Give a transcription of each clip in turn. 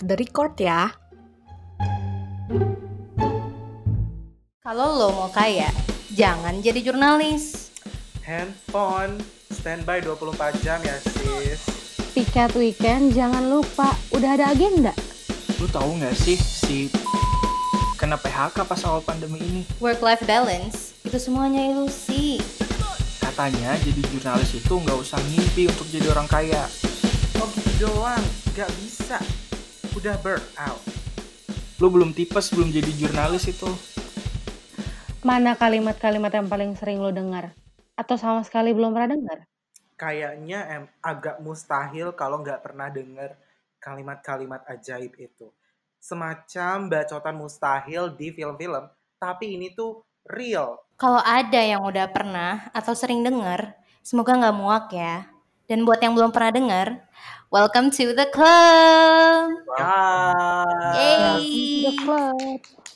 off the record ya. Kalau lo mau kaya, jangan jadi jurnalis. Handphone standby 24 jam ya sis. Tiket weekend jangan lupa, udah ada agenda. Lu tahu nggak sih si kena PHK pas awal pandemi ini? Work-life balance, itu semuanya ilusi. Katanya jadi jurnalis itu nggak usah ngimpi untuk jadi orang kaya. Oh gitu doang, gak bisa. Udah burn out. Lu belum tipes belum jadi jurnalis itu. Mana kalimat-kalimat yang paling sering lo dengar? Atau sama sekali belum pernah dengar? Kayaknya em agak mustahil kalau nggak pernah denger kalimat-kalimat ajaib itu. Semacam bacotan mustahil di film-film, tapi ini tuh real. Kalau ada yang udah pernah atau sering denger, semoga nggak muak ya. Dan buat yang belum pernah denger, welcome to the club.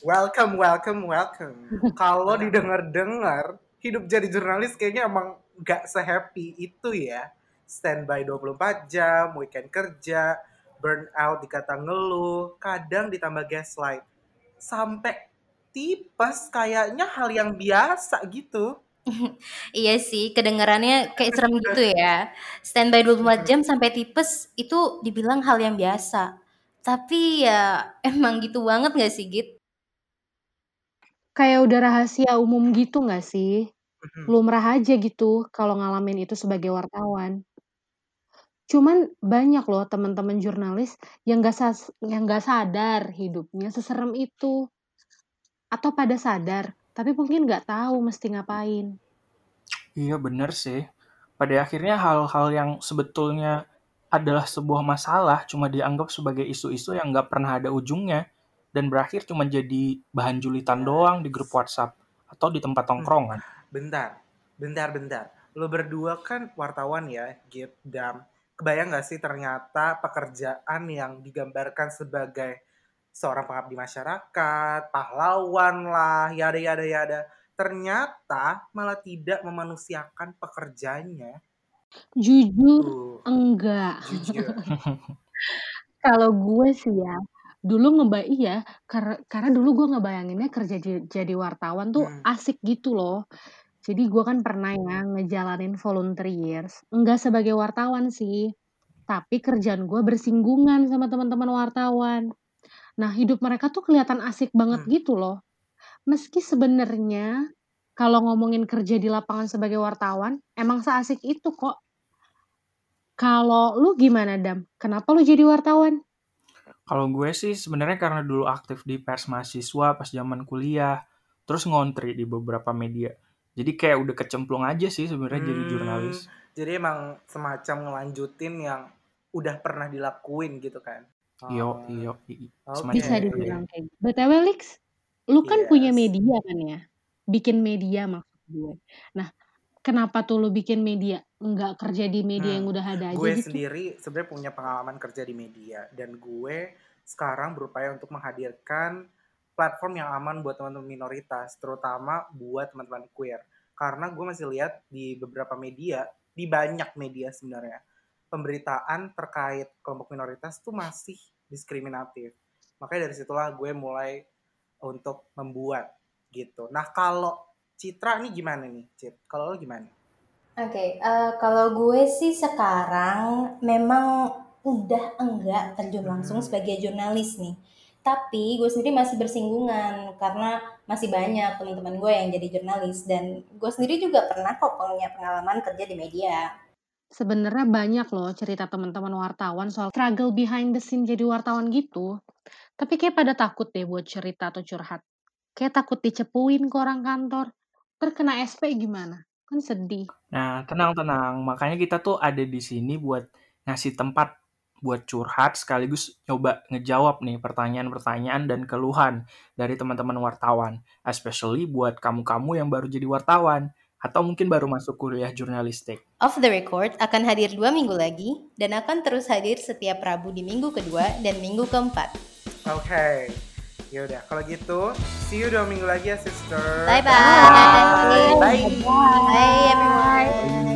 Welcome, welcome, welcome. Kalau didengar-dengar, hidup jadi jurnalis kayaknya emang gak sehappy itu ya. Standby 24 jam, weekend kerja, burn out dikata ngeluh, kadang ditambah gaslight. Sampai tipes kayaknya hal yang biasa gitu. Iya sih, kedengarannya kayak serem gitu ya. Standby 24 jam sampai tipes itu dibilang hal yang biasa. Tapi ya emang gitu banget gak sih Git? Kayak udah rahasia umum gitu nggak sih? Mhm. Lumrah aja gitu kalau ngalamin itu sebagai wartawan. Cuman banyak loh teman-teman jurnalis yang gak, sas- yang gak sadar hidupnya seserem itu. Atau pada sadar, tapi mungkin gak tahu mesti ngapain. Iya bener sih. Pada akhirnya hal-hal yang sebetulnya adalah sebuah masalah cuma dianggap sebagai isu-isu yang nggak pernah ada ujungnya dan berakhir cuma jadi bahan julitan doang di grup WhatsApp atau di tempat tongkrongan. Bentar, bentar, bentar. Lo berdua kan wartawan ya, Git, Dam. Kebayang gak sih ternyata pekerjaan yang digambarkan sebagai seorang pengabdi masyarakat, pahlawan lah, yada yada yada. Ternyata malah tidak memanusiakan pekerjanya. Jujur, Tuh, enggak. jujur. Kalau gue sih ya, dulu ngeba iya, karena karena dulu gue ngebayanginnya kerja jadi, wartawan tuh Hmm. asik gitu loh. Jadi gue kan pernah ya ngejalanin volunteer years, enggak sebagai wartawan sih, tapi kerjaan gue bersinggungan sama teman-teman wartawan. Nah hidup mereka tuh kelihatan asik banget Hmm. gitu loh. Meski sebenarnya kalau ngomongin kerja di lapangan sebagai wartawan, emang seasik itu kok. Kalau lu gimana Dam? Kenapa lu jadi wartawan? Kalau gue sih sebenarnya karena dulu aktif di pers mahasiswa pas zaman kuliah, terus ngontri di beberapa media. Jadi kayak udah kecemplung aja sih sebenarnya jadi Hmm, jurnalis. Jadi emang semacam ngelanjutin yang udah pernah dilakuin gitu kan. Iyo, Oh, iyo, Bisa itu. dibilang kayak gitu. BTW Lix, lu kan punya Yes. media kan ya? Bikin media maksud gue. Nah, kenapa tuh lu bikin media? Nggak kerja di media Hmm, yang udah ada aja gue gitu? sendiri sebenarnya punya pengalaman kerja di media dan gue sekarang berupaya untuk menghadirkan platform yang aman buat teman-teman minoritas, terutama buat teman-teman queer. Karena gue masih lihat di beberapa media, di banyak media sebenarnya, pemberitaan terkait kelompok minoritas tuh masih diskriminatif. Makanya dari situlah gue mulai untuk membuat gitu. Nah kalau Citra nih gimana nih, Cit? Kalau lo gimana? Oke, eh, kalau gue sih sekarang memang udah enggak terjun langsung Hmm. sebagai jurnalis nih. Tapi gue sendiri masih bersinggungan karena masih banyak teman-teman gue yang jadi jurnalis dan gue sendiri juga pernah kok punya pengalaman kerja di media. Sebenarnya banyak loh cerita teman-teman wartawan soal struggle behind the scene jadi wartawan gitu. Tapi kayak pada takut deh buat cerita atau curhat. Kayak takut dicepuin ke orang kantor. Terkena SP gimana? Kan sedih. Nah, tenang-tenang. Makanya kita tuh ada di sini buat ngasih tempat buat curhat sekaligus coba ngejawab nih pertanyaan-pertanyaan dan keluhan dari teman-teman wartawan. Especially buat kamu-kamu yang baru jadi wartawan atau mungkin baru masuk kuliah jurnalistik. Off the Record akan hadir dua minggu lagi dan akan terus hadir setiap Rabu di minggu kedua dan minggu keempat. Oke. Ya udah, kalau gitu, see you dua minggu lagi ya, sister. Bye bye. Bye. Bye everyone.